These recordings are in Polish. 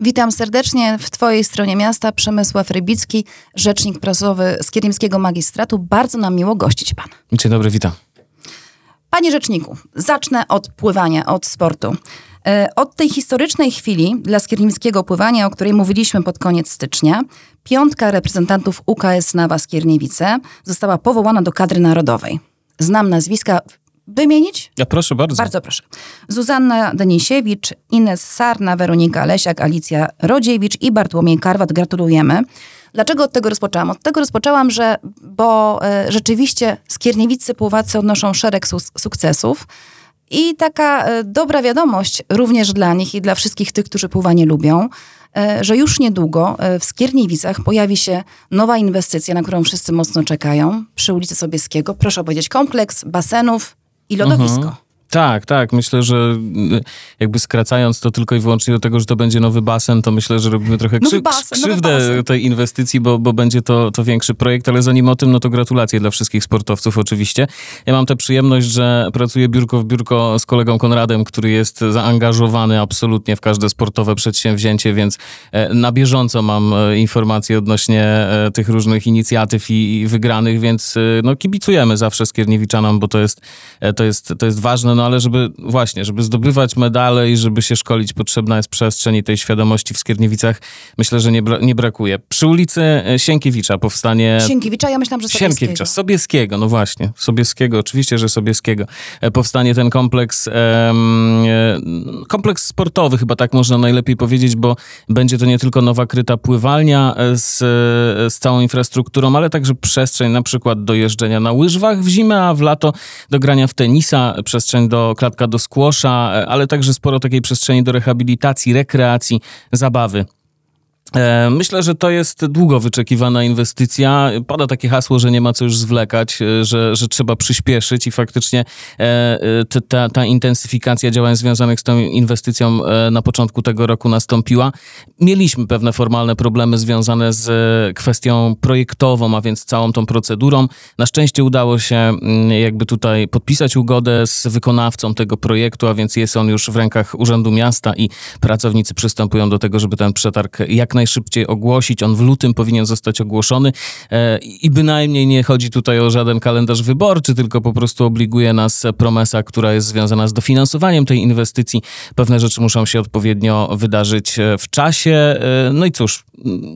Witam serdecznie w Twojej stronie miasta Przemysław Rybicki, rzecznik prasowy z Kierimskiego Magistratu. Bardzo nam miło gościć Pana. Dzień dobry, witam. Panie rzeczniku, zacznę od pływania, od sportu. E, od tej historycznej chwili dla skierniewskiego pływania, o której mówiliśmy pod koniec stycznia, piątka reprezentantów UKS Nawa Skierniewice została powołana do kadry narodowej. Znam nazwiska wymienić? Ja proszę bardzo. Bardzo proszę. Zuzanna Denisiewicz, Ines Sarna, Weronika Lesiak, Alicja Rodziewicz i Bartłomiej Karwat. Gratulujemy. Dlaczego od tego rozpoczęłam? Od tego rozpoczęłam, że, bo e, rzeczywiście skierniewicy pływacy odnoszą szereg sukcesów. I taka e, dobra wiadomość również dla nich i dla wszystkich tych, którzy pływanie lubią, e, że już niedługo w Skierniewicach pojawi się nowa inwestycja, na którą wszyscy mocno czekają, przy ulicy Sobieskiego. Proszę powiedzieć, kompleks basenów i lodowisko. Mhm. Tak, tak. Myślę, że y, jakby skracając to tylko i wyłącznie do tego, że to będzie nowy basen, to myślę, że robimy trochę krzy basen, krzywdę tej inwestycji, bo, bo będzie to, to większy projekt, ale zanim o tym, no to gratulacje dla wszystkich sportowców oczywiście. Ja mam tę przyjemność, że pracuję biurko w biurko z kolegą Konradem, który jest zaangażowany absolutnie w każde sportowe przedsięwzięcie, więc e, na bieżąco mam e, informacje odnośnie e, tych różnych inicjatyw i, i wygranych, więc no kibicujemy zawsze Skierniewiczanom, bo to jest, to jest, to jest ważne no ale żeby właśnie, żeby zdobywać medale i żeby się szkolić, potrzebna jest przestrzeń i tej świadomości w Skierniewicach myślę, że nie, bra nie brakuje. Przy ulicy e, Sienkiewicza powstanie... Sienkiewicza? Ja myślałam, że Sobieskiego. Sienkiewicza, Sobieskiego, no właśnie, Sobieskiego, oczywiście, że Sobieskiego. E, powstanie ten kompleks, e, kompleks sportowy, chyba tak można najlepiej powiedzieć, bo będzie to nie tylko nowa kryta pływalnia z, z całą infrastrukturą, ale także przestrzeń na przykład do jeżdżenia na łyżwach w zimę, a w lato do grania w tenisa, przestrzeń do klatka do skłosza, e, ale także sporo takiej przestrzeni do rehabilitacji, rekreacji, zabawy. E, myślę, że to jest długo wyczekiwana inwestycja. Pada takie hasło, że nie ma co już zwlekać, e, że, że trzeba przyspieszyć i faktycznie ta, ta intensyfikacja działań związanych z tą inwestycją na początku tego roku nastąpiła. Mieliśmy pewne formalne problemy związane z kwestią projektową, a więc całą tą procedurą. Na szczęście udało się mm, jakby tutaj podpisać ugodę z wykonawcą tego projektu, a więc jest on już w rękach Urzędu Miasta i pracownicy przystępują do tego, żeby ten przetarg jak najszybciej ogłosić. On w lutym powinien zostać ogłoszony e, i bynajmniej nie chodzi tutaj o żaden kalendarz wyborczy, tylko po prostu obliguje nas promesa, która jest związana z dofinansowaniem tej inwestycji. Pewne rzeczy muszą się odpowiednio wydarzyć e, w czasie. E, no i cóż,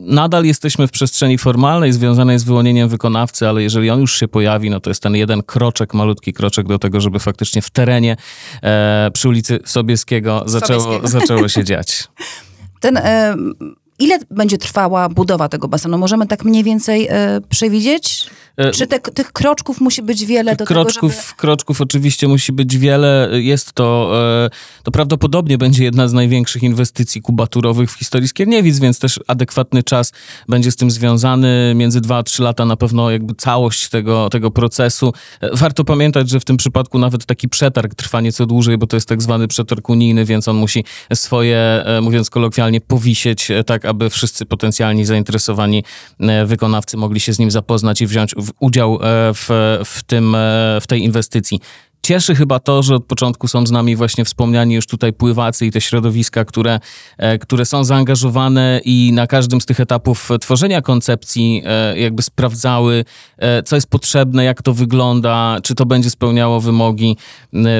nadal jesteśmy w przestrzeni formalnej związanej z wyłonieniem wykonawcy, ale jeżeli on już się pojawi, no to jest ten jeden kroczek, malutki kroczek do tego, żeby faktycznie w terenie przy ulicy Sobieskiego zaczęło, Sobieskiego. zaczęło się dziać. Ten Ile będzie trwała budowa tego basenu? Możemy tak mniej więcej e, przewidzieć? E, Czy te, tych kroczków musi być wiele do kroczków, tego, żeby... Kroczków oczywiście musi być wiele. Jest to, e, to prawdopodobnie będzie jedna z największych inwestycji kubaturowych w historii Skierniewic, więc też adekwatny czas będzie z tym związany. Między 2 a 3 lata na pewno jakby całość tego, tego procesu. Warto pamiętać, że w tym przypadku nawet taki przetarg trwa nieco dłużej, bo to jest tak zwany przetarg unijny, więc on musi swoje, mówiąc kolokwialnie, powisieć tak, aby wszyscy potencjalni zainteresowani wykonawcy mogli się z nim zapoznać i wziąć udział e, w, w, tym, e, w tej inwestycji. Cieszy chyba to, że od początku są z nami właśnie wspomniani już tutaj pływacy i te środowiska, które, e, które są zaangażowane i na każdym z tych etapów tworzenia koncepcji jakby sprawdzały, co jest potrzebne, jak to wygląda, czy to będzie spełniało wymogi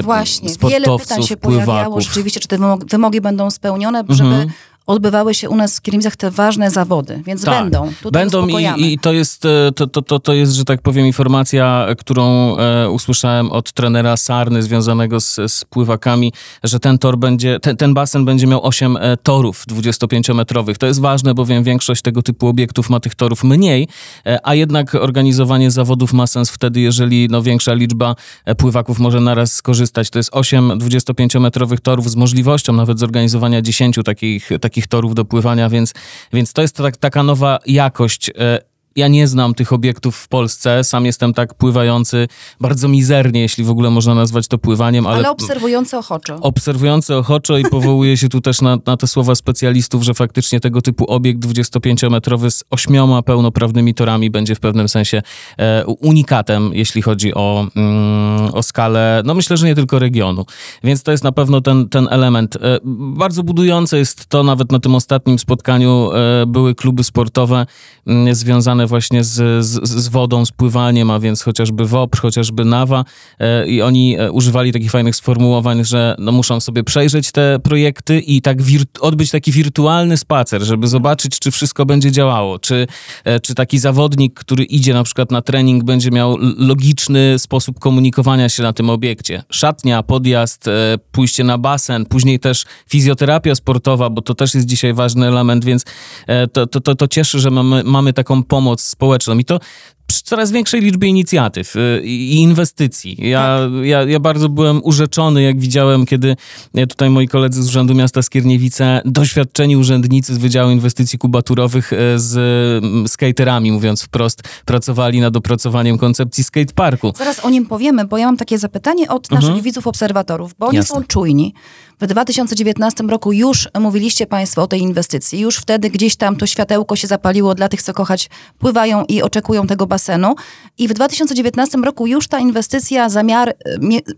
Właśnie, wiele pytań się pływaków. pojawiało rzeczywiście, czy te wymogi, wymogi będą spełnione, żeby mhm odbywały się u nas w Kiermicach te ważne zawody, więc tak, będą. Tutaj będą i, i, to, jest, e, to, to, to, to jest, że tak powiem, informacja, którą e, usłyszałem od trenera Sarny związanego z, z pływakami, że ten tor będzie, ten, ten basen będzie miał 8 e, torów 25-metrowych. To jest ważne, bowiem większość tego typu obiektów ma tych torów mniej, e, a jednak organizowanie zawodów ma sens wtedy, jeżeli no, większa liczba e, pływaków może naraz skorzystać. To jest 8 25-metrowych torów z możliwością nawet zorganizowania 10 takich, takich takich torów do pływania, więc, więc to jest tak, taka nowa jakość. Ja nie znam tych obiektów w Polsce, sam jestem tak pływający, bardzo mizernie, jeśli w ogóle można nazwać to pływaniem, ale... Ale obserwujący ochoczo. Obserwujący ochoczo i powołuje się tu też na, na te słowa specjalistów, że faktycznie tego typu obiekt 25-metrowy z ośmioma pełnoprawnymi torami będzie w pewnym sensie e, unikatem, jeśli chodzi o, mm, o skalę, no myślę, że nie tylko regionu. Więc to jest na pewno ten, ten element. E, bardzo budujące jest to, nawet na tym ostatnim spotkaniu e, były kluby sportowe mm, związane właśnie z, z, z, wodą, z pływaniem, a więc chociażby WOPR, chociażby NAWA e, i oni e, używali takich fajnych sformułowań, że no, muszą sobie przejrzeć te projekty i tak odbyć taki wirtualny spacer, żeby zobaczyć, czy wszystko będzie działało, czy, e, czy taki zawodnik, który idzie na przykład na trening, będzie miał logiczny sposób komunikowania się na tym obiekcie. Szatnia, podjazd, pójście na basen, później też fizjoterapia sportowa, bo to też jest dzisiaj ważny element, więc to, to, to, to cieszy, że mamy, mamy taką pomoc społeczną. I to przy coraz większej liczbie inicjatyw y, i inwestycji. Ja, tak. ja, ja bardzo byłem urzeczony, jak widziałem, kiedy e, tutaj moi koledzy z Urzędu Miasta Skierniewice, doświadczeni urzędnicy z Wydziału Inwestycji Kubaturowych e, z skaterami, mówiąc wprost, pracowali nad opracowaniem koncepcji skateparku. Zaraz o nim powiemy, bo ja mam takie zapytanie od naszych mhm. widzów, obserwatorów, bo oni Jasne. są czujni. W 2019 roku już mówiliście Państwo o tej inwestycji. Już wtedy gdzieś tam to światełko się zapaliło dla tych, co kochać pływają i oczekują tego basenu. I w 2019 roku już ta inwestycja zamiar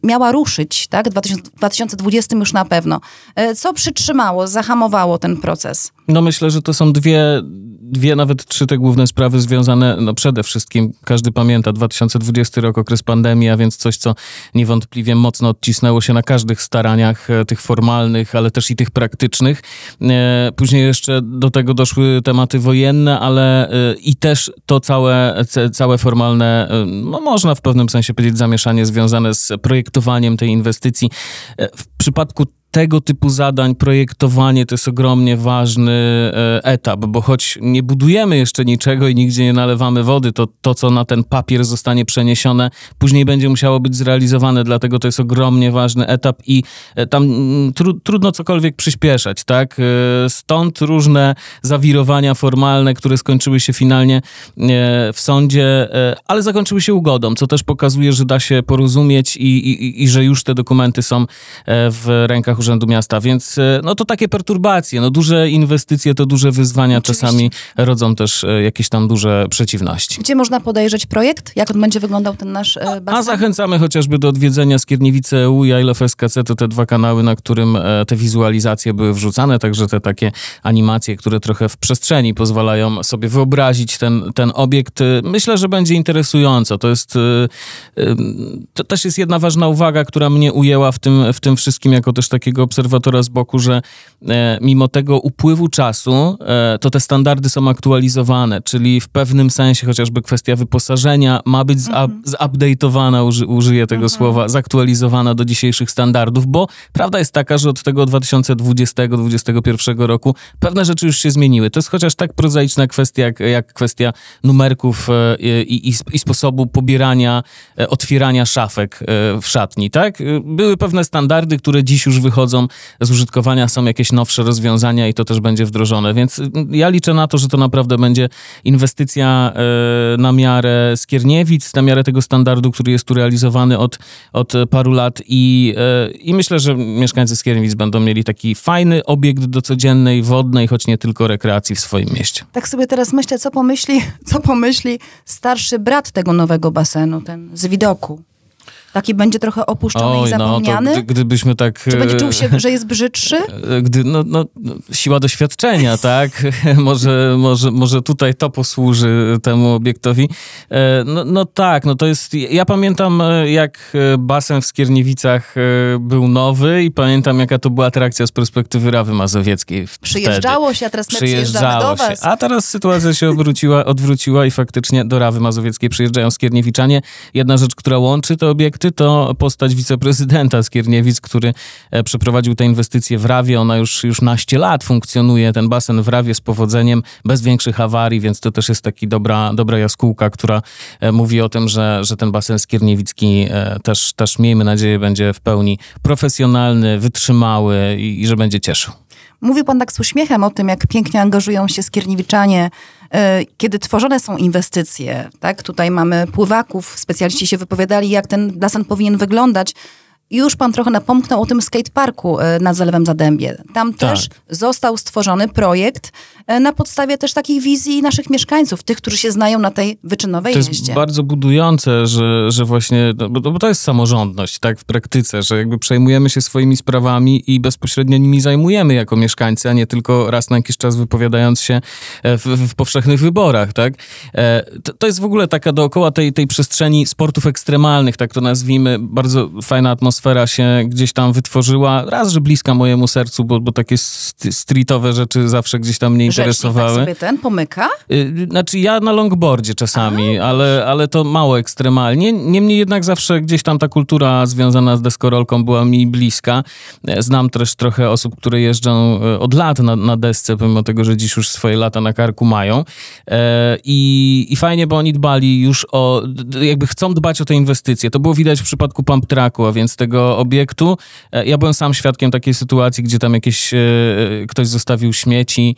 miała ruszyć, tak? W 2020 już na pewno. E, co przytrzymało, zahamowało ten proces? No myślę, że to są dwie dwie, nawet trzy te główne sprawy związane, no przede wszystkim, każdy pamięta, 2020 rok, okres pandemii, a więc coś, co niewątpliwie mocno odcisnęło się na każdych staraniach, e, tych formalnych, ale też i tych praktycznych. E, później jeszcze do tego doszły tematy wojenne, ale e, i też to całe, całe formalne, no można w pewnym sensie powiedzieć, zamieszanie związane z projektowaniem tej inwestycji. W przypadku tego typu zadań projektowanie to jest ogromnie ważny e, etap, bo choć nie budujemy jeszcze niczego i nigdzie nie nalewamy wody, to to, co na ten papier zostanie przeniesione, później będzie musiało być zrealizowane, dlatego to jest ogromnie ważny etap i e, tam mm, tru, trudno cokolwiek przyspieszać, tak? E, stąd różne zawirowania formalne, które skończyły się finalnie w sądzie, ale zakończyły się ugodą, co też pokazuje, że da się porozumieć i, i, i że już te dokumenty są w rękach Urzędu Miasta, więc e, no to takie perturbacje, no duże inwestycje to duże wyzwania Oczywiście. czasami rodzą też e, jakieś tam duże przeciwności. Gdzie można podejrzeć projekt? Jak on będzie wyglądał ten nasz e, basen? A zachęcamy chociażby do odwiedzenia Skierniewice EU i I Love SKC, to te dwa kanały, na którym te wizualizacje były wrzucane, także te takie animacje, które trochę w przestrzeni pozwalają sobie wyobrazić ten, ten obiekt. Myślę, że będzie interesująco. To jest, to też jest jedna ważna uwaga, która mnie ujęła w tym, w tym wszystkim, jako też takiego takiego obserwatora z boku, że e, mimo tego upływu czasu, e, to te standardy są aktualizowane, czyli w pewnym sensie chociażby kwestia wyposażenia ma być mhm. zupdate'owana, uży, użyję tego mhm. słowa, zaktualizowana do dzisiejszych standardów, bo prawda jest taka, że od tego 2020-2021 roku pewne rzeczy już się zmieniły. To jest chociaż tak prozaiczna kwestia, jak, jak kwestia numerków e, i, i, i sposobu pobierania, otwierania szafek w szatni, tak? Były pewne standardy, które dziś już wychodzą wychodzą z użytkowania, są jakieś nowsze rozwiązania i to też będzie wdrożone. Więc ja liczę na to, że to naprawdę będzie inwestycja e, na miarę Skierniewic, na miarę tego standardu, który jest tu realizowany od, od paru lat i, e, i myślę, że mieszkańcy Skierniewic będą mieli taki fajny obiekt do codziennej, wodnej, choć nie tylko rekreacji w swoim mieście. Tak sobie teraz myślę, co pomyśli, co pomyśli starszy brat tego nowego basenu, ten z widoku. Taki będzie trochę opuszczony Oj, i zapomniany? No, to gdybyśmy tak... Czy będzie czuł się, że jest brzydszy? E, gdy, no, no, no siła doświadczenia, tak? może, może, może tutaj to posłuży temu obiektowi. E, no, no tak, no to jest... Ja pamiętam, e, jak basen w Skierniewicach był nowy i pamiętam, jaka to była atrakcja z perspektywy Rawy Mazowieckiej Przyjeżdżało wtedy. się, a teraz my przyjeżdżamy do was. Się. A teraz sytuacja się obróciła, odwróciła i faktycznie do Rawy Mazowieckiej przyjeżdżają Skierniewiczanie. Jedna rzecz, która łączy te obiekty, to postać wiceprezydenta Skierniewic, który e, przeprowadził tę inwestycję w Rawie. Ona już, już naście lat funkcjonuje, ten basen w Rawie z powodzeniem, bez większych awarii, więc to też jest taki dobra, dobra jaskółka, która e, mówi o tym, że, że ten basen skierniewicki e, też, też miejmy nadzieję będzie w pełni profesjonalny, wytrzymały i, i że będzie cieszył. Mówił pan tak z uśmiechem o tym, jak pięknie angażują się skierniewiczanie, kiedy tworzone są inwestycje. Tak? Tutaj mamy pływaków, specjaliści się wypowiadali, jak ten basen powinien wyglądać. Już pan trochę napomknął o tym skateparku e, nad Zalewem Zadębie. Tam Tak. też został stworzony projekt e, na podstawie też takich wizji naszych mieszkańców, tych, którzy się znają na tej wyczynowej To jest jeździe. bardzo budujące, że, że właśnie, no bo, bo to jest samorządność, tak, w praktyce, że jakby przejmujemy się swoimi sprawami i bezpośrednio nimi zajmujemy jako mieszkańcy, a nie tylko raz na jakiś czas wypowiadając się e, w, w powszechnych wyborach, tak. E, To, to jest w ogóle taka dookoła tej, tej przestrzeni sportów ekstremalnych, tak to nazwijmy, bardzo fajna atmosfera się gdzieś tam wytworzyła. Raz, że bliska mojemu sercu, bo, bo takie st- streetowe rzeczy zawsze gdzieś tam mnie Rzecznik tak interesowały. sobie ten pomyka? Y, Znaczy ja na longboardzie czasami, ale, ale to mało ekstremalnie. Niemniej jednak zawsze gdzieś tam ta kultura związana z deskorolką była mi bliska. E, Znam też trochę osób, które jeżdżą e, od lat na, na desce, pomimo tego, że dziś już swoje lata na karku mają. E, I, I fajnie, bo oni dbali już o, jakby chcą dbać o te inwestycje. To było widać w przypadku Pump Tracku, a więc tego obiektu. Ja byłem sam świadkiem takiej sytuacji, gdzie tam jakieś, ktoś zostawił śmieci,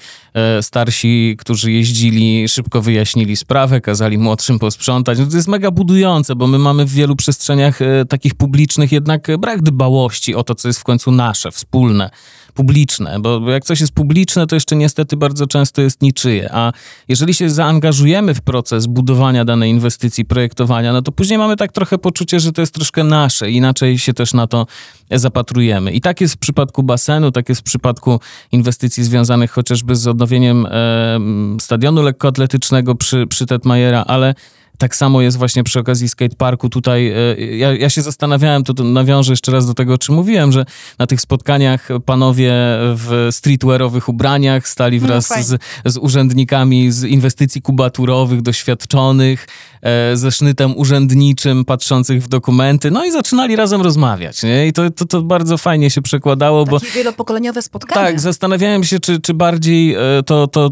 starsi, którzy jeździli, szybko wyjaśnili sprawę, kazali młodszym posprzątać. No to jest mega budujące, bo my mamy w wielu przestrzeniach e, takich publicznych jednak brak dbałości o to, co jest w końcu nasze, wspólne, publiczne, bo jak coś jest publiczne, to jeszcze niestety bardzo często jest niczyje, a jeżeli się zaangażujemy w proces budowania danej inwestycji, projektowania, no to później mamy tak trochę poczucie, że to jest troszkę nasze, inaczej się też na to zapatrujemy. I tak jest w przypadku basenu, tak jest w przypadku inwestycji związanych chociażby z odnowieniem e, stadionu lekkoatletycznego przy, przy Tetmajera, ale tak samo jest właśnie przy okazji skateparku. Tutaj e, ja, ja się zastanawiałem, to, to nawiążę jeszcze raz do tego, o czym mówiłem, że na tych spotkaniach panowie w streetwearowych ubraniach stali wraz fajnie. z, z urzędnikami z inwestycji kubaturowych, doświadczonych, e, ze sznytem urzędniczym, patrzących w dokumenty, no i zaczynali razem rozmawiać. Nie? I to, to, to bardzo fajnie się przekładało, bo Takie wielopokoleniowe spotkanie. tak, zastanawiałem się, czy, czy bardziej e, to, to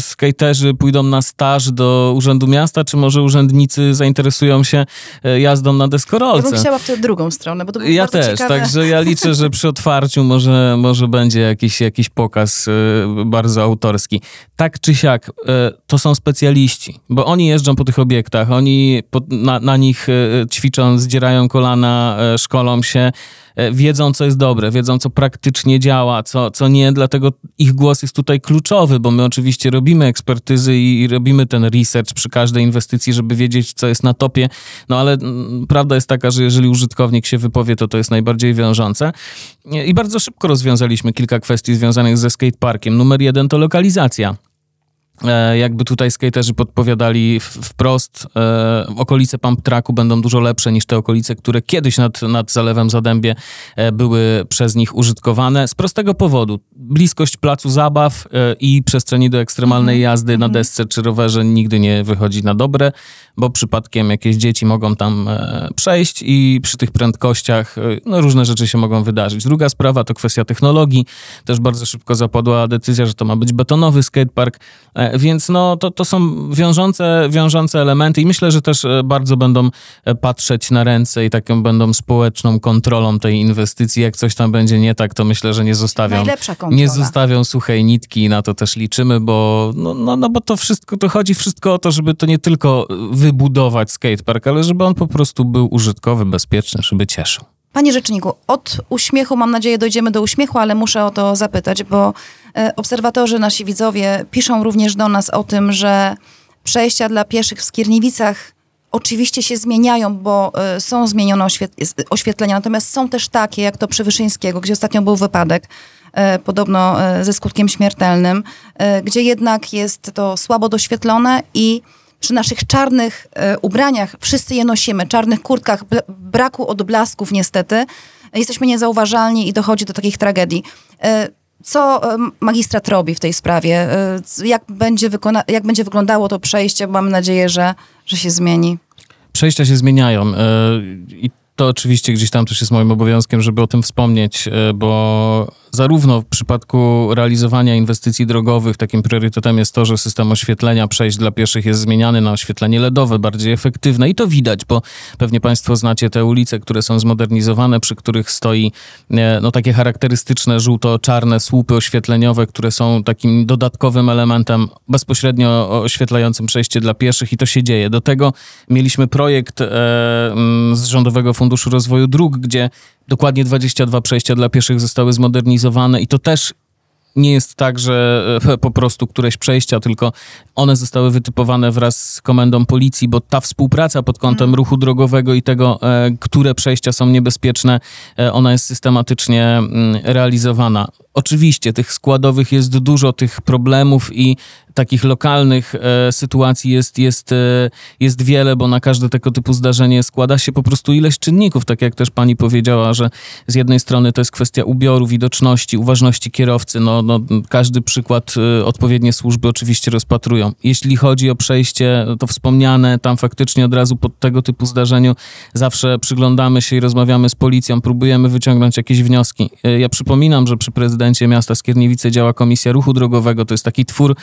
skaterzy pójdą na staż do Urzędu Miasta, czy może urzędnicy zainteresują się e, jazdą na ja deskorolce. bym chciała w tę drugą stronę, bo to Ja też, ciekawe. także ja liczę, że przy otwarciu może, może będzie jakiś, jakiś pokaz e, bardzo autorski. Tak czy siak, e, to są specjaliści, bo oni jeżdżą po tych obiektach, oni po, na, na nich ćwiczą, zdzierają kolana, szkolą się, wiedzą, co jest dobre, wiedzą, co praktycznie działa, co, co nie, dlatego ich głos jest tutaj kluczowy, bo my oczywiście robimy ekspertyzy i, robimy ten research przy każdej inwestycji, żeby wiedzieć, co jest na topie, no ale mm, prawda jest taka, że jeżeli użytkownik się wypowie, to to jest najbardziej wiążące. I bardzo szybko rozwiązaliśmy kilka kwestii związanych ze skateparkiem. Numer jeden to lokalizacja. E, Jakby tutaj skaterzy podpowiadali wprost, e, okolice pump tracku będą dużo lepsze niż te okolice, które kiedyś nad, nad Zalewem Zadębie e, były przez nich użytkowane. Z prostego powodu. Bliskość placu zabaw e, i przestrzeni do ekstremalnej jazdy na desce czy rowerze nigdy nie wychodzi na dobre, bo przypadkiem jakieś dzieci mogą tam przejść i przy tych prędkościach no, różne rzeczy się mogą wydarzyć. Druga sprawa to kwestia technologii. Też bardzo szybko zapadła decyzja, że to ma być betonowy skatepark, więc no, to, to są wiążące, wiążące elementy i myślę, że też e, bardzo będą e, patrzeć na ręce i taką będą społeczną kontrolą tej inwestycji. Jak coś tam będzie nie tak, to myślę, że nie zostawią nie zostawią suchej nitki i na to też liczymy, bo, no, no, no bo to wszystko, to chodzi wszystko o to, żeby to nie tylko wybudować skatepark, ale żeby on po prostu był użytkowy, bezpieczny, żeby cieszył. Panie Rzeczniku, od uśmiechu mam nadzieję dojdziemy do uśmiechu, ale muszę o to zapytać, bo e, obserwatorzy, nasi widzowie piszą również do nas o tym, że przejścia dla pieszych w Skierniewicach oczywiście się zmieniają, bo e, są zmienione oświet- oświetlenia, natomiast są też takie, jak to przy Wyszyńskiego, gdzie ostatnio był wypadek, e, podobno ze skutkiem śmiertelnym, gdzie jednak jest to słabo doświetlone i przy naszych czarnych e, ubraniach, wszyscy je nosimy, czarnych kurtkach, braku odblasków niestety, jesteśmy niezauważalni i dochodzi do takich tragedii. E, Co e, magistrat robi w tej sprawie? Jak będzie, jak będzie wyglądało to przejście? Mam nadzieję, że, że się zmieni. Przejścia się zmieniają i to oczywiście gdzieś tam też jest moim obowiązkiem, żeby o tym wspomnieć, bo zarówno w przypadku realizowania inwestycji drogowych takim priorytetem jest to, że system oświetlenia przejść dla pieszych jest zmieniany na oświetlenie LEDowe, bardziej efektywne i to widać, bo pewnie Państwo znacie te ulice, które są zmodernizowane, przy których stoi e, no, takie charakterystyczne żółto-czarne słupy oświetleniowe, które są takim dodatkowym elementem bezpośrednio oświetlającym przejście dla pieszych i to się dzieje. Do tego mieliśmy projekt e, z Rządowego Funduszu Rozwoju Dróg, gdzie dokładnie 22 przejścia dla pieszych zostały zmodernizowane i to też nie jest tak, że e, po prostu któreś przejścia, tylko one zostały wytypowane wraz z komendą policji, bo ta współpraca pod kątem mm. ruchu drogowego i tego, e, które przejścia są niebezpieczne, e, ona jest systematycznie mm, realizowana. Oczywiście tych składowych jest dużo, tych problemów i takich lokalnych e, sytuacji jest, jest, e, jest wiele, bo na każde tego typu zdarzenie składa się po prostu ileś czynników, tak jak też pani powiedziała, że z jednej strony to jest kwestia ubioru, widoczności, uważności kierowcy, no, no każdy przykład e, odpowiednie służby oczywiście rozpatrują. Jeśli chodzi o przejście, to wspomniane, tam faktycznie od razu po tego typu zdarzeniu zawsze przyglądamy się i rozmawiamy z policją, próbujemy wyciągnąć jakieś wnioski. E, ja przypominam, że przy prezydencie miasta Skierniewice działa Komisja Ruchu Drogowego, to jest taki twór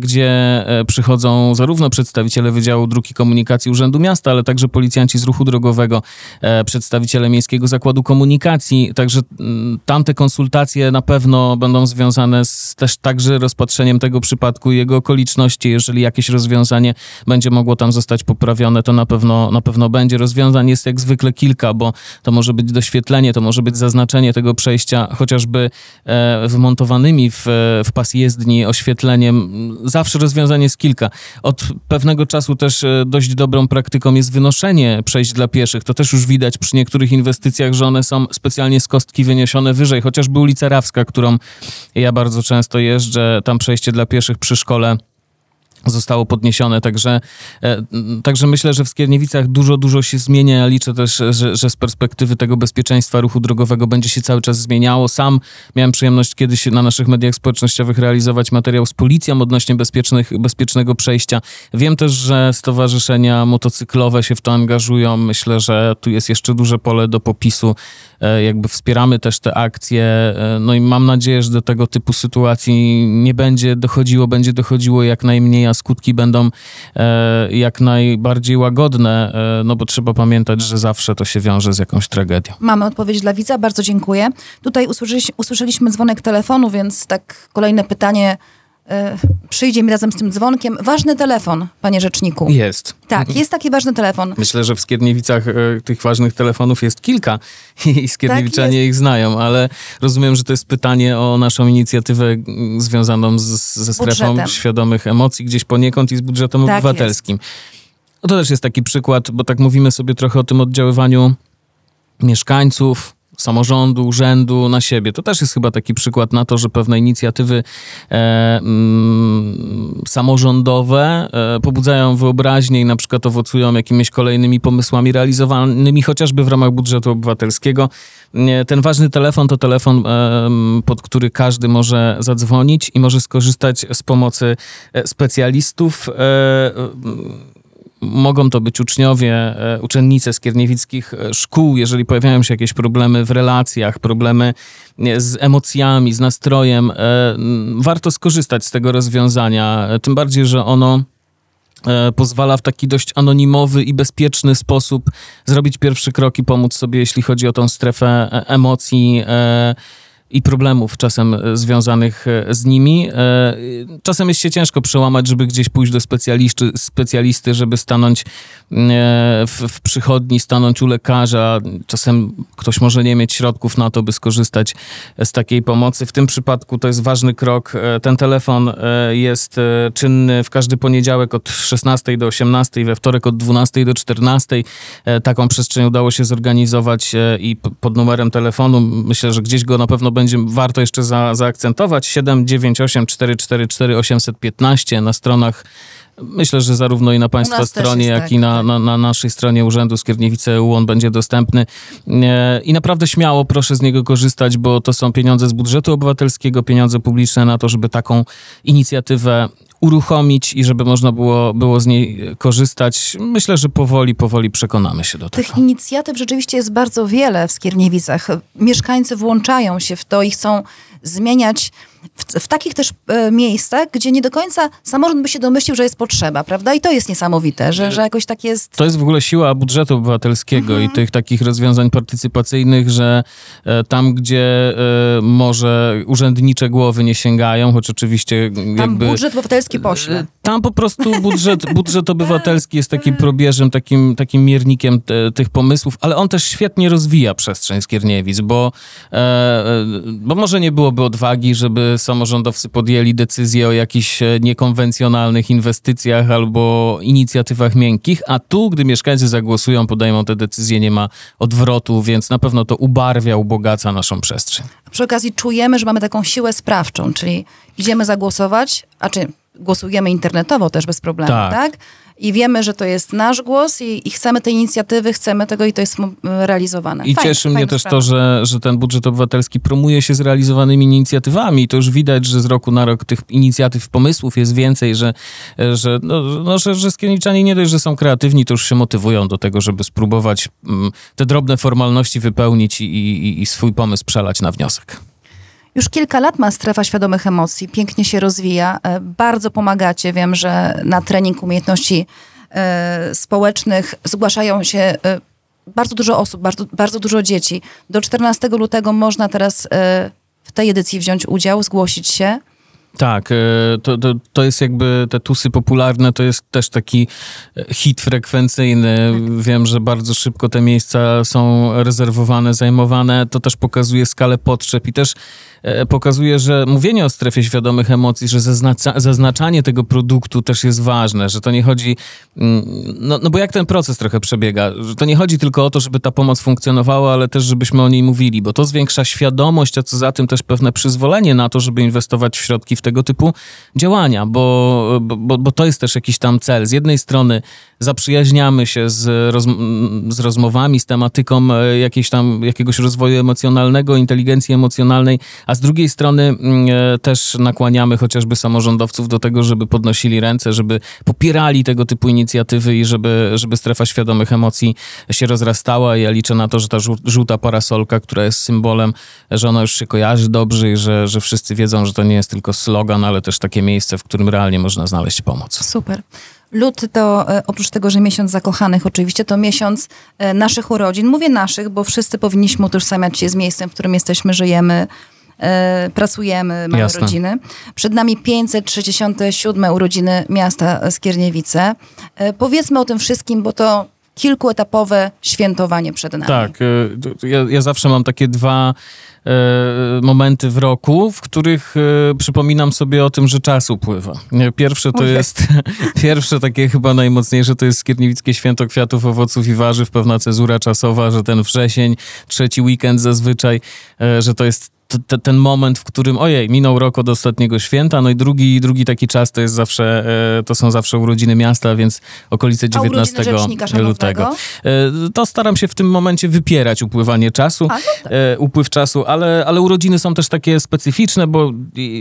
gdzie e, przychodzą zarówno przedstawiciele Wydziału Dróg i Komunikacji Urzędu Miasta, ale także policjanci z ruchu drogowego, e, przedstawiciele Miejskiego Zakładu Komunikacji. Także mm, tamte konsultacje na pewno będą związane z też także rozpatrzeniem tego przypadku i jego okoliczności. Jeżeli jakieś rozwiązanie będzie mogło tam zostać poprawione, to na pewno, na pewno będzie. Rozwiązań jest jak zwykle kilka, bo to może być doświetlenie, to może być zaznaczenie tego przejścia, chociażby e, wmontowanymi w, w pas jezdni oświetleniem zawsze rozwiązanie jest kilka. Od pewnego czasu też e, dość dobrą praktyką jest wynoszenie przejść dla pieszych. To też już widać przy niektórych inwestycjach, że one są specjalnie z kostki wyniesione wyżej. Chociażby ulica Rawska, którą ja bardzo często jeżdżę, tam przejście dla pieszych przy szkole zostało podniesione, także, e, także myślę, że w Skierniewicach dużo, dużo się zmienia. Ja liczę też, że, że z perspektywy tego bezpieczeństwa ruchu drogowego będzie się cały czas zmieniało. Sam miałem przyjemność kiedyś na naszych mediach społecznościowych realizować materiał z policją odnośnie bezpiecznych, bezpiecznego przejścia. Wiem też, że stowarzyszenia motocyklowe się w to angażują. Myślę, że tu jest jeszcze duże pole do popisu. E, jakby wspieramy też te akcje. E, no i mam nadzieję, że do tego typu sytuacji nie będzie dochodziło, będzie dochodziło jak najmniej, a skutki będą e, jak najbardziej łagodne, no bo trzeba pamiętać, że zawsze to się wiąże z jakąś tragedią. Mamy odpowiedź dla widza, bardzo dziękuję. Tutaj usłyszeliśmy, dzwonek telefonu, więc tak kolejne pytanie przyjdzie mi razem z tym dzwonkiem. Ważny telefon, panie rzeczniku. Jest. Tak, jest taki ważny telefon. Myślę, że w Skierniewicach e, tych ważnych telefonów jest kilka i Skierniewiczanie tak ich znają, ale rozumiem, że to jest pytanie o naszą inicjatywę związaną z, ze strefą budżetem. świadomych emocji gdzieś poniekąd i z budżetem tak obywatelskim. No to też jest taki przykład, bo tak mówimy sobie trochę o tym oddziaływaniu mieszkańców, samorządu, urzędu na siebie. To też jest chyba taki przykład na to, że pewne inicjatywy e, mm, samorządowe e, pobudzają wyobraźnię i na przykład owocują jakimiś kolejnymi pomysłami realizowanymi chociażby w ramach budżetu obywatelskiego. E, ten ważny telefon to telefon, e, pod który każdy może zadzwonić i może skorzystać z pomocy e, specjalistów e, Mogą to być uczniowie, e, uczennice z kierniewickich e, szkół, jeżeli pojawiają się jakieś problemy w relacjach, problemy e, z emocjami, z nastrojem. Warto skorzystać z tego rozwiązania, tym bardziej, że ono pozwala w taki dość anonimowy i bezpieczny sposób zrobić pierwszy krok i pomóc sobie, jeśli chodzi o tą strefę emocji i problemów czasem e, związanych e, z nimi. E, czasem jest się ciężko przełamać, żeby gdzieś pójść do specjalisty, specjalisty żeby stanąć w, w przychodni, stanąć u lekarza. Czasem ktoś może nie mieć środków na to, by skorzystać z takiej pomocy. W tym przypadku to jest ważny krok. Ten telefon jest czynny w każdy poniedziałek od 16 do 18, we wtorek od 12 do 14. Taką przestrzeń udało się zorganizować i pod numerem telefonu myślę, że gdzieś go na pewno będzie warto jeszcze za, zaakcentować. 798 444 815 na stronach Myślę, że zarówno i na Państwa stronie, jak tak, i na, tak. na, na, naszej stronie Urzędu Skierniewice EU on będzie dostępny. E, I naprawdę śmiało proszę z niego korzystać, bo to są pieniądze z budżetu obywatelskiego, pieniądze publiczne na to, żeby taką inicjatywę uruchomić i żeby można było, było z niej korzystać. Myślę, że powoli, powoli przekonamy się do tego. Tych inicjatyw rzeczywiście jest bardzo wiele w Skierniewicach. Mieszkańcy włączają się w to i chcą zmieniać w, w, takich też e, miejscach, gdzie nie do końca samorząd by się domyślił, że jest potrzeba, prawda? I to jest niesamowite, że, że jakoś tak jest... To jest w ogóle siła budżetu obywatelskiego mhm. i tych takich rozwiązań partycypacyjnych, że e, tam, gdzie e, może urzędnicze głowy nie sięgają, choć oczywiście jakby... Tam budżet obywatelski pośle. E, tam po prostu budżet, budżet obywatelski jest takim probierzem, takim, takim miernikiem te, tych pomysłów, ale on też świetnie rozwija przestrzeń Skierniewic, bo, e, e bo może nie byłoby odwagi, żeby samorządowcy podjęli decyzję o jakichś e, niekonwencjonalnych inwestycjach albo inicjatywach miękkich, a tu, gdy mieszkańcy zagłosują, podejmą te decyzje, nie ma odwrotu, więc na pewno to ubarwia, ubogaca naszą przestrzeń. Przy okazji czujemy, że mamy taką siłę sprawczą, czyli idziemy zagłosować, a czy głosujemy internetowo też bez problemu, tak? tak? i wiemy, że to jest nasz głos i, i, chcemy tej inicjatywy, chcemy tego i to jest realizowane. I fajne, cieszy mnie też sprawa. to, że, że ten budżet obywatelski promuje się z realizowanymi inicjatywami i to już widać, że z roku na rok tych inicjatyw, pomysłów jest więcej, że, że, no, no, że, że skierniczanie nie dość, że są kreatywni, to już się motywują do tego, żeby spróbować mm, te drobne formalności wypełnić i, i, i swój pomysł przelać na wniosek. Już kilka lat ma strefa świadomych emocji, pięknie się rozwija. E, bardzo pomagacie. Wiem, że na trening umiejętności e, społecznych zgłaszają się e, bardzo dużo osób, bardzo, bardzo dużo dzieci. Do 14 lutego można teraz w tej edycji wziąć udział, zgłosić się. Tak, to, to, to jest jakby te tusy popularne, to jest też taki hit frekwencyjny. Wiem, że bardzo szybko te miejsca są rezerwowane, zajmowane. To też pokazuje skalę potrzeb i też E, pokazuje, że mówienie o strefie świadomych emocji, że zaznacza, zaznaczanie tego produktu też jest ważne, że to nie chodzi, mm, no, no bo jak ten proces trochę przebiega, że to nie chodzi tylko o to, żeby ta pomoc funkcjonowała, ale też żebyśmy o niej mówili, bo to zwiększa świadomość, a co za tym też pewne przyzwolenie na to, żeby inwestować w środki w tego typu działania, bo, bo, bo to jest też jakiś tam cel. Z jednej strony zaprzyjaźniamy się z, roz, z rozmowami, z tematyką e, jakiejś tam, jakiegoś rozwoju emocjonalnego, inteligencji emocjonalnej, a z drugiej strony mm, e, też nakłaniamy chociażby samorządowców do tego, żeby podnosili ręce, żeby popierali tego typu inicjatywy i żeby, żeby strefa świadomych emocji się rozrastała. Ja liczę na to, że ta żółta parasolka, która jest symbolem, że ona już się kojarzy dobrze i że, że wszyscy wiedzą, że to nie jest tylko slogan, ale też takie miejsce, w którym realnie można znaleźć pomoc. Super. Luty to e, oprócz tego, że miesiąc zakochanych oczywiście, to miesiąc e, naszych urodzin. Mówię naszych, bo wszyscy powinniśmy utożsamiać się z miejscem, w którym jesteśmy, żyjemy, e, pracujemy, mamy Jasne. rodziny. Przed nami 567 urodziny miasta Skierniewice. powiedzmy o tym wszystkim, bo to kilkuetapowe świętowanie przed nami. Tak, ja, ja zawsze mam takie dwa E, momenty w roku, w których e, przypominam sobie o tym, że czas upływa. Pierwsze to jest, pierwsze takie chyba najmocniejsze, to jest Skierniewickie Święto Kwiatów, Owoców i Warzyw, pewna cezura czasowa, że ten wrzesień, trzeci weekend zazwyczaj, e, że to jest t- ten moment, w którym ojej, minął rok od ostatniego święta, no i drugi, drugi taki czas to jest zawsze, e, to są zawsze urodziny miasta, więc okolice 19 lutego. E, to staram się w tym momencie wypierać upływanie czasu, A, no tak. e, upływ czasu, ale, ale urodziny są też takie specyficzne, bo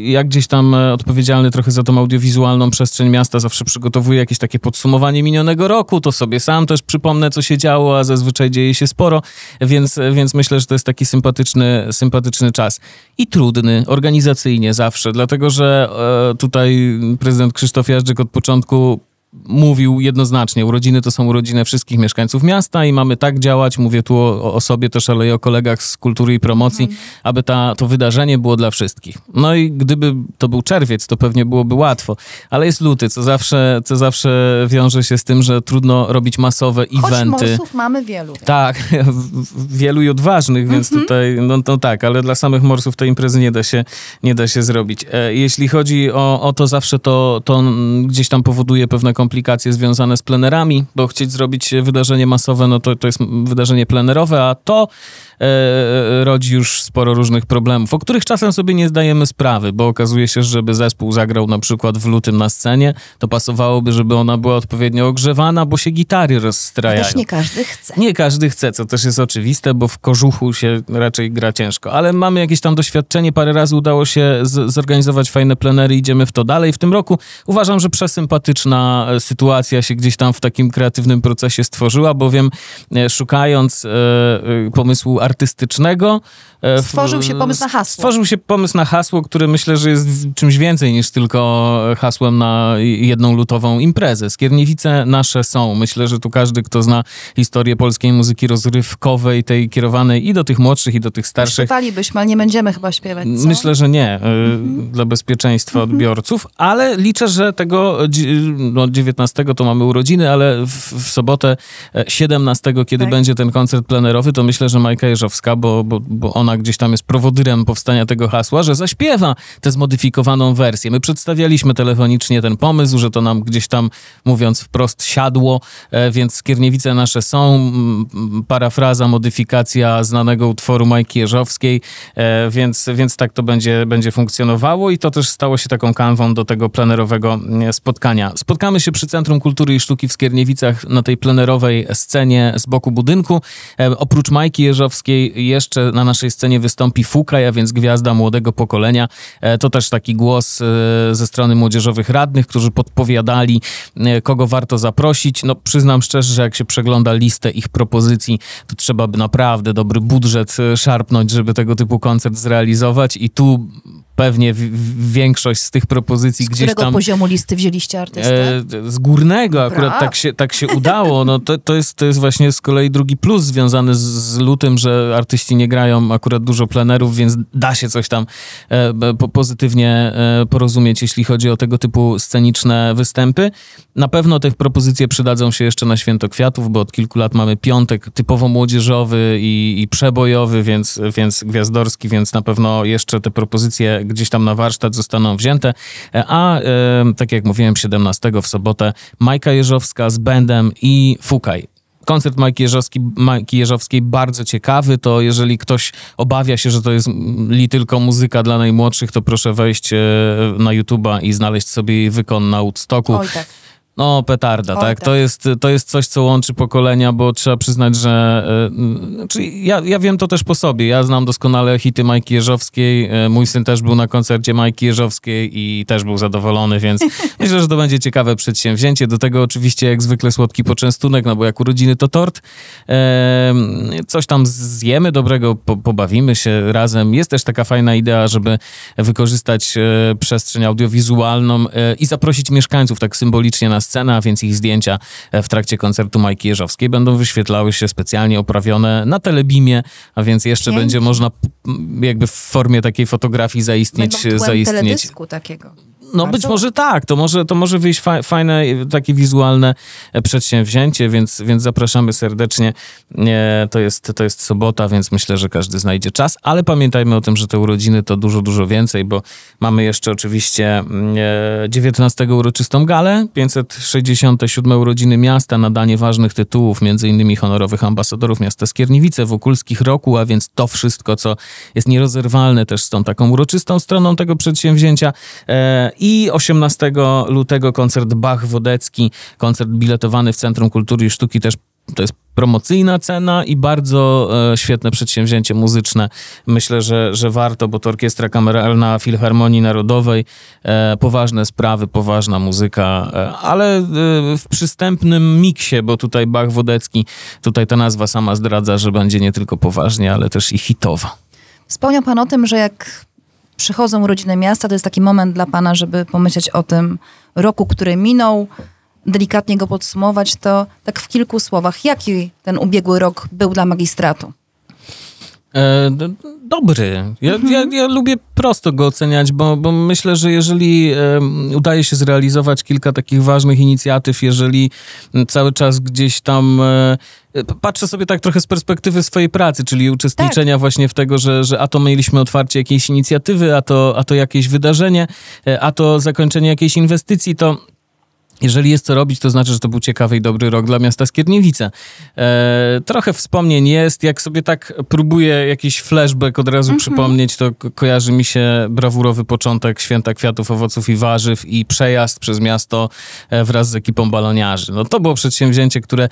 jak gdzieś tam odpowiedzialny trochę za tą audiowizualną przestrzeń miasta zawsze przygotowuję jakieś takie podsumowanie minionego roku, to sobie sam też przypomnę, co się działo, a zazwyczaj dzieje się sporo, więc, więc myślę, że to jest taki sympatyczny, sympatyczny czas i trudny organizacyjnie zawsze, dlatego że e, tutaj prezydent Krzysztof Jażdżyk od początku mówił jednoznacznie, urodziny to są urodziny wszystkich mieszkańców miasta i mamy tak działać, mówię tu o, o sobie też, ale i o kolegach z kultury i promocji, mhm. aby ta, to wydarzenie było dla wszystkich. No i gdyby to był czerwiec, to pewnie byłoby łatwo, ale jest luty, co zawsze, co zawsze wiąże się z tym, że trudno robić masowe Choć eventy. morsów mamy wielu. Tak, wielu i odważnych, więc mhm. tutaj, no, no tak, ale dla samych morsów tej imprezy nie da się, nie da się zrobić. E, jeśli chodzi o, o to, zawsze to, to gdzieś tam powoduje pewne kompleksowe komplikacje związane z plenerami, bo chcieć zrobić wydarzenie masowe, no to, to jest wydarzenie plenerowe, a to rodzi już sporo różnych problemów, o których czasem sobie nie zdajemy sprawy, bo okazuje się, że żeby zespół zagrał na przykład w lutym na scenie, to pasowałoby, żeby ona była odpowiednio ogrzewana, bo się gitary rozstrajają. Też nie każdy chce. Nie każdy chce, co też jest oczywiste, bo w kożuchu się raczej gra ciężko, ale mamy jakieś tam doświadczenie, parę razy udało się z, zorganizować fajne plenery, idziemy w to dalej. W tym roku uważam, że przesympatyczna e, sytuacja się gdzieś tam w takim kreatywnym procesie stworzyła, bowiem e, szukając e, e, pomysłu artystycznego... e, Stworzył się pomysł na hasło. Stworzył się pomysł na hasło, który myślę, że jest czymś więcej niż tylko hasłem na jedną lutową imprezę. Skierniewice nasze są. Myślę, że tu każdy, kto zna historię polskiej muzyki rozrywkowej, tej kierowanej i do tych młodszych, i do tych starszych, Śpiewalibyśmy, ale nie będziemy chyba śpiewać, co? Myślę, że nie, y, dla bezpieczeństwa odbiorców, ale liczę, że tego no, 19 to mamy urodziny, ale w, w sobotę e, 17, kiedy Tak. będzie ten koncert plenerowy, to myślę, że Majka Jeżowska, bo, bo, bo ona gdzieś tam jest prowodyrem powstania tego hasła, że zaśpiewa tę zmodyfikowaną wersję. My przedstawialiśmy telefonicznie ten pomysł, że to nam gdzieś tam, mówiąc wprost, siadło, e, więc Skierniewice nasze są, parafraza, modyfikacja znanego utworu Majki Jeżowskiej, e, więc, więc tak to będzie, będzie funkcjonowało i to też stało się taką kanwą do tego plenerowego e, spotkania. Spotkamy się przy Centrum Kultury i Sztuki w Skierniewicach na tej plenerowej scenie z boku budynku. Oprócz Majki Jeżowskiej jeszcze na naszej scenie wystąpi Fukaj, a więc gwiazda młodego pokolenia. E, to też taki głos e, ze strony młodzieżowych radnych, którzy podpowiadali, e, kogo warto zaprosić. No przyznam szczerze, że jak się przegląda listę ich propozycji, to trzeba by naprawdę dobry budżet szarpnąć, żeby tego typu koncert zrealizować i tu pewnie w, w większość z tych propozycji Z gdzieś którego tam... poziomu listy wzięliście artystę? E, z górnego akurat Bra. tak się, tak się udało. No to, to, jest, to jest właśnie z kolei drugi plus związany z, z lutym, że artyści nie grają akurat dużo plenerów, więc da się coś tam e, po, pozytywnie e, porozumieć, jeśli chodzi o tego typu sceniczne występy. Na pewno te propozycje przydadzą się jeszcze na Święto Kwiatów, bo od kilku lat mamy piątek typowo młodzieżowy i, i przebojowy, więc, więc gwiazdorski, więc na pewno jeszcze te propozycje gdzieś tam na warsztat zostaną wzięte. A tak jak mówiłem, 17 w sobotę Majka Jeżowska z bandem i Fukaj. Koncert Majki, Jeżowski, Majki Jeżowskiej bardzo ciekawy, to jeżeli ktoś obawia się, że to jest li tylko muzyka dla najmłodszych, to proszę wejść e, na YouTube'a i znaleźć sobie wykon na Woodstocku. Oj tak. No, petarda, tak? tak. To, jest, to jest coś, co łączy pokolenia, bo trzeba przyznać, że... e, Znaczy, ja, ja wiem to też po sobie. Ja znam doskonale hity Majki Jeżowskiej. E, Mój syn też był na koncercie Majki Jeżowskiej i też był zadowolony, więc myślę, że to będzie ciekawe przedsięwzięcie. Do tego oczywiście jak zwykle słodki poczęstunek, no bo jak urodziny to tort. Coś tam zjemy dobrego, po, pobawimy się razem. Jest też taka fajna idea, żeby wykorzystać e, przestrzeń audiowizualną e, i zaprosić mieszkańców tak symbolicznie na scenę, a więc ich zdjęcia e, w trakcie koncertu Majki Jeżowskiej będą wyświetlały się specjalnie oprawione na telebimie, a więc jeszcze Pięknie. będzie można jakby w formie takiej fotografii zaistnieć. Będą zaistnieć. teledysku takiego. No Bardzo być może tak, to może, to może wyjść fa- fajne, takie wizualne e, przedsięwzięcie, więc, więc zapraszamy serdecznie. E, To jest, to jest sobota, więc myślę, że każdy znajdzie czas, ale pamiętajmy o tym, że te urodziny to dużo, dużo więcej, bo mamy jeszcze oczywiście mm, e, 19 uroczystą galę, 567 urodziny miasta, nadanie ważnych tytułów, między innymi honorowych ambasadorów miasta Skierniewice, Wokulskich roku, a więc to wszystko, co jest nierozerwalne też z tą taką uroczystą stroną tego przedsięwzięcia. E, I 18 lutego koncert Bach-Wodecki, koncert biletowany w Centrum Kultury i Sztuki też to jest promocyjna cena i bardzo e, świetne przedsięwzięcie muzyczne. Myślę, że, że warto, bo to orkiestra kameralna Filharmonii Narodowej, e, poważne sprawy, poważna muzyka, e, ale e, w przystępnym miksie, bo tutaj Bach Wodecki, tutaj ta nazwa sama zdradza, że będzie nie tylko poważnie, ale też i hitowa. Wspomniał pan o tym, że jak przychodzą urodziny miasta, to jest taki moment dla pana, żeby pomyśleć o tym roku, który minął, delikatnie go podsumować, to tak w kilku słowach, jaki ten ubiegły rok był dla magistratu? E, dobry. Ja, ja, ja lubię prosto go oceniać, bo, bo myślę, że jeżeli udaje się zrealizować kilka takich ważnych inicjatyw, jeżeli cały czas gdzieś tam e, patrzę sobie tak trochę z perspektywy swojej pracy, czyli uczestniczenia właśnie w tego, że, że a to mieliśmy otwarcie jakiejś inicjatywy, a to, a to jakieś wydarzenie, e, a to zakończenie jakiejś inwestycji, to jeżeli jest co robić, to znaczy, że to był ciekawy i dobry rok dla miasta Skierniewice. E, trochę wspomnień jest, jak sobie tak próbuję jakiś flashback od razu mm -hmm. przypomnieć, to ko kojarzy mi się brawurowy początek Święta Kwiatów, Owoców i Warzyw i przejazd przez miasto e, wraz z ekipą baloniarzy. No to było przedsięwzięcie, które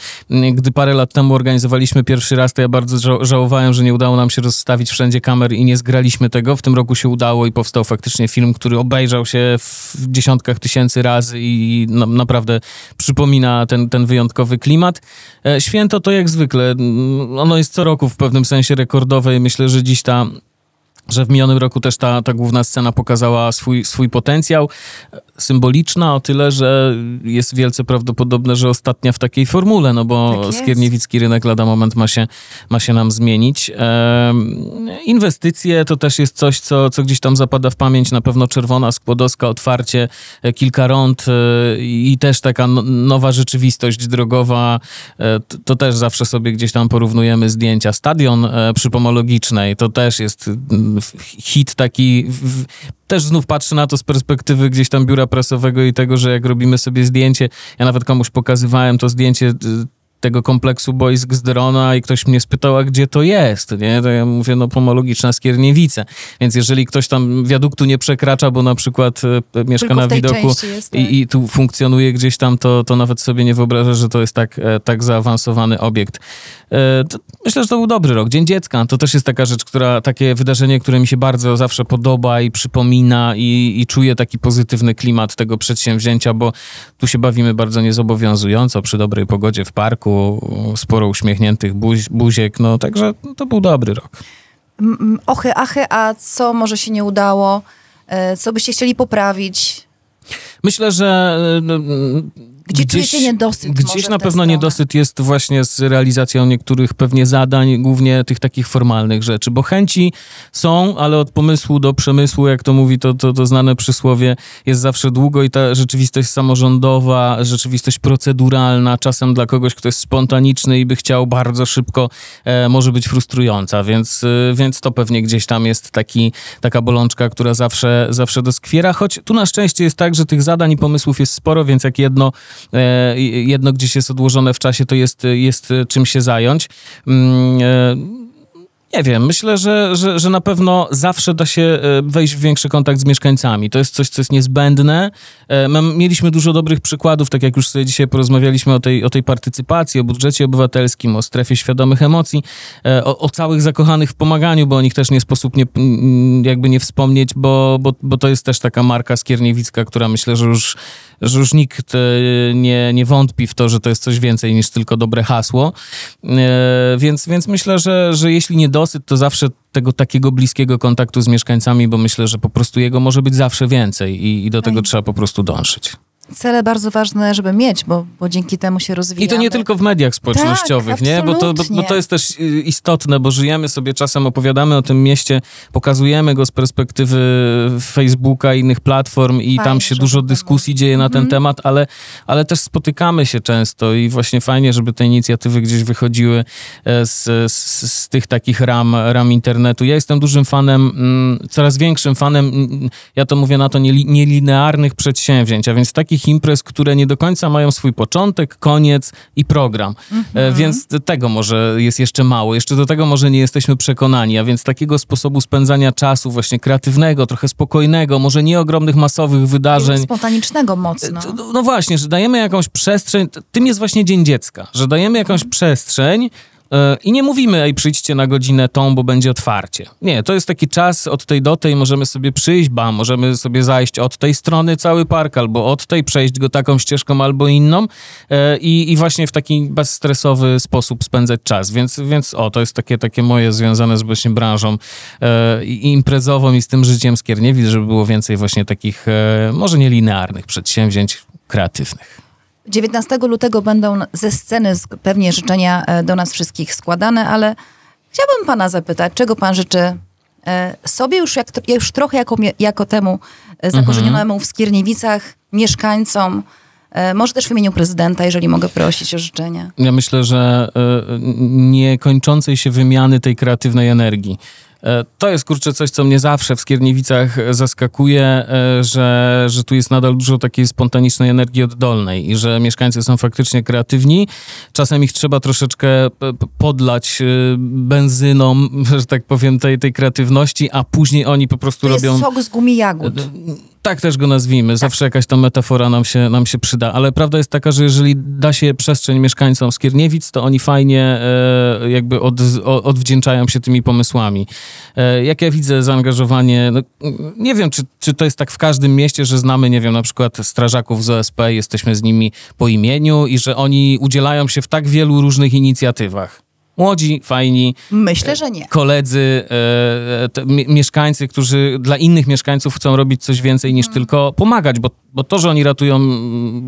gdy parę lat temu organizowaliśmy pierwszy raz, to ja bardzo ża żałowałem, że nie udało nam się rozstawić wszędzie kamer i nie zgraliśmy tego. W tym roku się udało i powstał faktycznie film, który obejrzał się w dziesiątkach tysięcy razy i no, naprawdę przypomina ten, ten wyjątkowy klimat. E, święto to jak zwykle, ono jest co roku w pewnym sensie rekordowe i myślę, że dziś ta że w minionym roku też ta, ta główna scena pokazała swój, swój potencjał. Symboliczna o tyle, że jest wielce prawdopodobne, że ostatnia w takiej formule, no bo tak skierniewicki rynek lada moment ma się, ma się nam zmienić. E, inwestycje to też jest coś, co, co gdzieś tam zapada w pamięć. Na pewno Czerwona Skłodowska, otwarcie, e, kilka rąd e, i też taka no, nowa rzeczywistość drogowa. E, to, to, też zawsze sobie gdzieś tam porównujemy zdjęcia. Stadion e, przy Pomologicznej to też jest hit taki, w, też znów patrzę na to z perspektywy gdzieś tam biura prasowego i tego, że jak robimy sobie zdjęcie, ja nawet komuś pokazywałem to zdjęcie y, tego kompleksu boisk z drona i ktoś mnie spytał, a gdzie to jest, nie? To ja mówię, no pomologiczna Skierniewice. Więc jeżeli ktoś tam wiaduktu nie przekracza, bo na przykład e, mieszka Tylko na widoku jest, tak. i, i, tu funkcjonuje gdzieś tam, to, to nawet sobie nie wyobraża, że to jest tak, e, tak zaawansowany obiekt. E, myślę, że to był dobry rok. Dzień Dziecka to też jest taka rzecz, która, takie wydarzenie, które mi się bardzo zawsze podoba i przypomina i, i czuję taki pozytywny klimat tego przedsięwzięcia, bo tu się bawimy bardzo niezobowiązująco przy dobrej pogodzie w parku, sporo uśmiechniętych buziek, no także to był dobry rok. Ochy, achy, a co może się nie udało? E, co byście chcieli poprawić? Myślę, że no, gdzie gdzieś, czujecie niedosyt? Gdzieś na pewno stronę? niedosyt jest właśnie z realizacją niektórych pewnie zadań, głównie tych takich formalnych rzeczy, bo chęci są, ale od pomysłu do przemysłu, jak to mówi to, to, to znane przysłowie, jest zawsze długo i ta rzeczywistość samorządowa, rzeczywistość proceduralna, czasem dla kogoś, kto jest spontaniczny i by chciał bardzo szybko, e, może być frustrująca, więc, e, więc to pewnie gdzieś tam jest taki, taka bolączka, która zawsze, zawsze doskwiera, choć tu na szczęście jest tak, że tych zadań i pomysłów jest sporo, więc jak jedno jedno gdzieś jest odłożone w czasie, to jest, jest czym się zająć. E, nie wiem, myślę, że, że, że na pewno zawsze da się e, wejść w większy kontakt z mieszkańcami. To jest coś, co jest niezbędne. Mieliśmy dużo dobrych przykładów, tak jak już sobie dzisiaj porozmawialiśmy o tej, o tej partycypacji, o budżecie obywatelskim, o strefie świadomych emocji, o, o całych zakochanych w pomaganiu, bo o nich też nie sposób nie, jakby nie wspomnieć, bo, bo, bo to jest też taka marka skierniewicka, która myślę, że już że już nikt e, nie, nie wątpi w to, że to jest coś więcej niż tylko dobre hasło. E, więc, więc myślę, że, że jeśli niedosyt, to zawsze tego takiego bliskiego kontaktu z mieszkańcami, bo myślę, że po prostu jego może być zawsze więcej i, i do tego trzeba po prostu dążyć cele bardzo ważne, żeby mieć, bo, bo dzięki temu się rozwijamy. I to nie tylko w mediach społecznościowych, tak, nie? Bo to, bo, bo to jest też y, istotne, bo żyjemy sobie czasem, opowiadamy o tym mieście, pokazujemy go z perspektywy Facebooka innych platform i fajnie, tam się dużo dyskusji dzieje na ten mm. temat, ale, ale też spotykamy się często i właśnie fajnie, żeby te inicjatywy gdzieś wychodziły e, z, z, z tych takich ram, ram internetu. Ja jestem dużym fanem, mm, coraz większym fanem, mm, ja to mówię na to, nielinearnych przedsięwzięć, a więc takich takich imprez, które nie do końca mają swój początek, koniec i program. Mhm. Więc tego może jest jeszcze mało. Jeszcze do tego może nie jesteśmy przekonani, a więc takiego sposobu spędzania czasu właśnie kreatywnego, trochę spokojnego, może nie ogromnych, masowych wydarzeń. Spontanicznego mocno. No właśnie, że dajemy jakąś przestrzeń, tym jest właśnie Dzień Dziecka, że dajemy jakąś mhm. przestrzeń, E, I nie mówimy, ej, przyjdźcie na godzinę tą, bo będzie otwarcie. Nie, to jest taki czas od tej do tej, możemy sobie przyjść, ba, możemy sobie zajść od tej strony cały park, albo od tej, przejść go taką ścieżką albo inną e, i, i właśnie w taki bezstresowy sposób spędzać czas. Więc, więc o, to jest takie, takie moje związane z właśnie branżą e, i imprezową i z tym życiem Skierniewic, żeby było więcej właśnie takich, może nie linearnych przedsięwzięć kreatywnych. 19 lutego będą ze sceny pewnie życzenia e, do nas wszystkich składane, ale chciałabym pana zapytać, czego pan życzy e, sobie już, jak, już trochę jako, jako temu e, zakorzenionemu w Skierniewicach, mieszkańcom, może też w imieniu prezydenta, jeżeli mogę prosić o życzenia. Ja myślę, że niekończącej się wymiany tej kreatywnej energii to jest kurczę coś, co mnie zawsze w Skierniewicach zaskakuje, e, że, że tu jest nadal dużo takiej spontanicznej energii oddolnej i że mieszkańcy są faktycznie kreatywni. Czasem ich trzeba troszeczkę podlać e, benzyną, że tak powiem, tej, tej kreatywności, a później oni po prostu to robią... Jest sok z gumi jagód. Tak też go nazwijmy. Zawsze jakaś ta metafora nam się, nam się przyda. Ale prawda jest taka, że jeżeli da się przestrzeń mieszkańcom Skierniewic, to oni fajnie e, jakby od, o, odwdzięczają się tymi pomysłami. E, jak ja widzę zaangażowanie, no, nie wiem, czy, czy to jest tak w każdym mieście, że znamy, nie wiem, na przykład strażaków z OSP, jesteśmy z nimi po imieniu i że oni udzielają się w tak wielu różnych inicjatywach. Młodzi, fajni. Myślę, że nie. Koledzy, e, te, mieszkańcy, którzy dla innych mieszkańców chcą robić coś więcej niż hmm. tylko pomagać, bo bo to, że oni ratują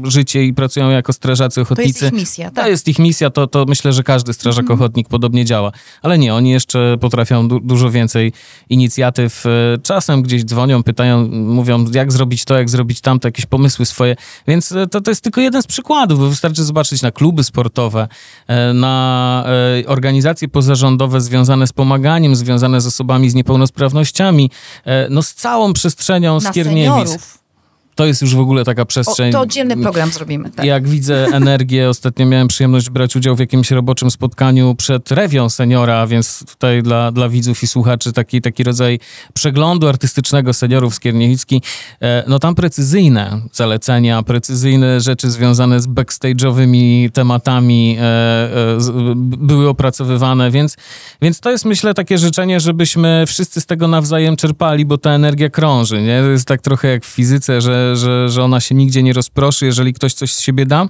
życie i pracują jako strażacy ochotnicy... To jest ich misja, tak? To jest ich misja, to, to myślę, że każdy strażak mm. ochotnik podobnie działa. Ale nie, oni jeszcze potrafią du dużo więcej inicjatyw. E, czasem gdzieś dzwonią, pytają, mówią jak zrobić to, jak zrobić tamto, jakieś pomysły swoje. Więc e, to, to jest tylko jeden z przykładów, bo wystarczy zobaczyć na kluby sportowe, e, na organizacje pozarządowe związane z pomaganiem, związane z osobami z niepełnosprawnościami, no z całą przestrzenią na Skierniewic. Seniorów to jest już w ogóle taka przestrzeń. O, to oddzielny program zrobimy. Tak. Jak widzę energię, ostatnio miałem przyjemność brać udział w jakimś roboczym spotkaniu przed rewią seniora, więc tutaj dla, dla widzów i słuchaczy taki, taki rodzaj przeglądu artystycznego seniorów Skierniewicki. E, no tam precyzyjne zalecenia, precyzyjne rzeczy związane z backstage'owymi tematami e, e, były opracowywane, więc, więc to jest myślę takie życzenie, żebyśmy wszyscy z tego nawzajem czerpali, bo ta energia krąży, nie? To jest tak trochę jak w fizyce, że że, że, ona się nigdzie nie rozproszy, jeżeli ktoś coś z siebie da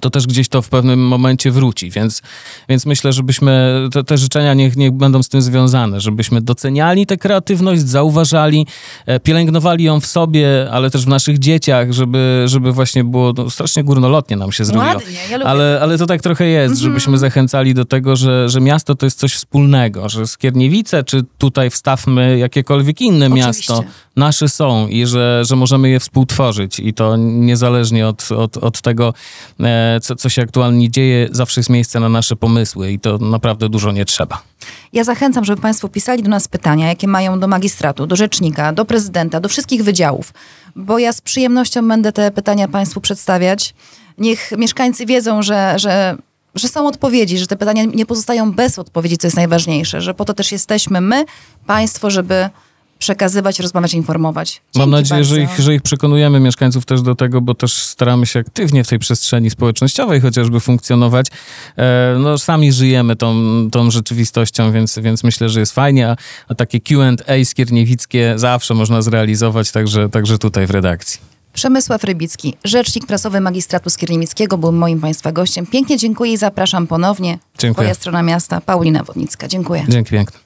to też gdzieś to w pewnym momencie wróci, więc, więc myślę, żebyśmy te, te życzenia niech, niech będą z tym związane, żebyśmy doceniali tę kreatywność, zauważali, e, pielęgnowali ją w sobie, ale też w naszych dzieciach, żeby, żeby właśnie było no, strasznie górnolotnie nam się zrobiło. Ładnie, ja lubię. Ale, ale to tak trochę jest, -hmm. żebyśmy zachęcali do tego, że, że miasto to jest coś wspólnego, że Skierniewice, czy tutaj wstawmy jakiekolwiek inne Oczywiście. miasto, nasze są i że, że możemy je współtworzyć i to niezależnie od, od, od tego, e, co, co się aktualnie dzieje, zawsze jest miejsce na nasze pomysły i to naprawdę dużo nie trzeba. Ja zachęcam, żeby Państwo pisali do nas pytania, jakie mają do magistratu, do rzecznika, do prezydenta, do wszystkich wydziałów, bo ja z przyjemnością będę te pytania Państwu przedstawiać. Niech mieszkańcy wiedzą, że, że że są odpowiedzi, że te pytania nie pozostają bez odpowiedzi, co jest najważniejsze, że po to też jesteśmy my, państwo, żeby przekazywać, rozmawiać, informować. Dzięki Mam nadzieję, bardzo. że ich, że ich przekonujemy, mieszkańców też do tego, bo też staramy się aktywnie w tej przestrzeni społecznościowej chociażby funkcjonować. E, no, sami żyjemy tą, tą rzeczywistością, więc, więc myślę, że jest fajnie, a, a takie Q&A skierniewickie zawsze można zrealizować, także, także tutaj w redakcji. Przemysław Rybicki, rzecznik prasowy magistratu Skierniewickiego, był moim Państwa gościem. Pięknie dziękuję i zapraszam ponownie. Dziękuję. Twoja strona miasta, Paulina Wodnicka. Dziękuję. Dzięki pięknie.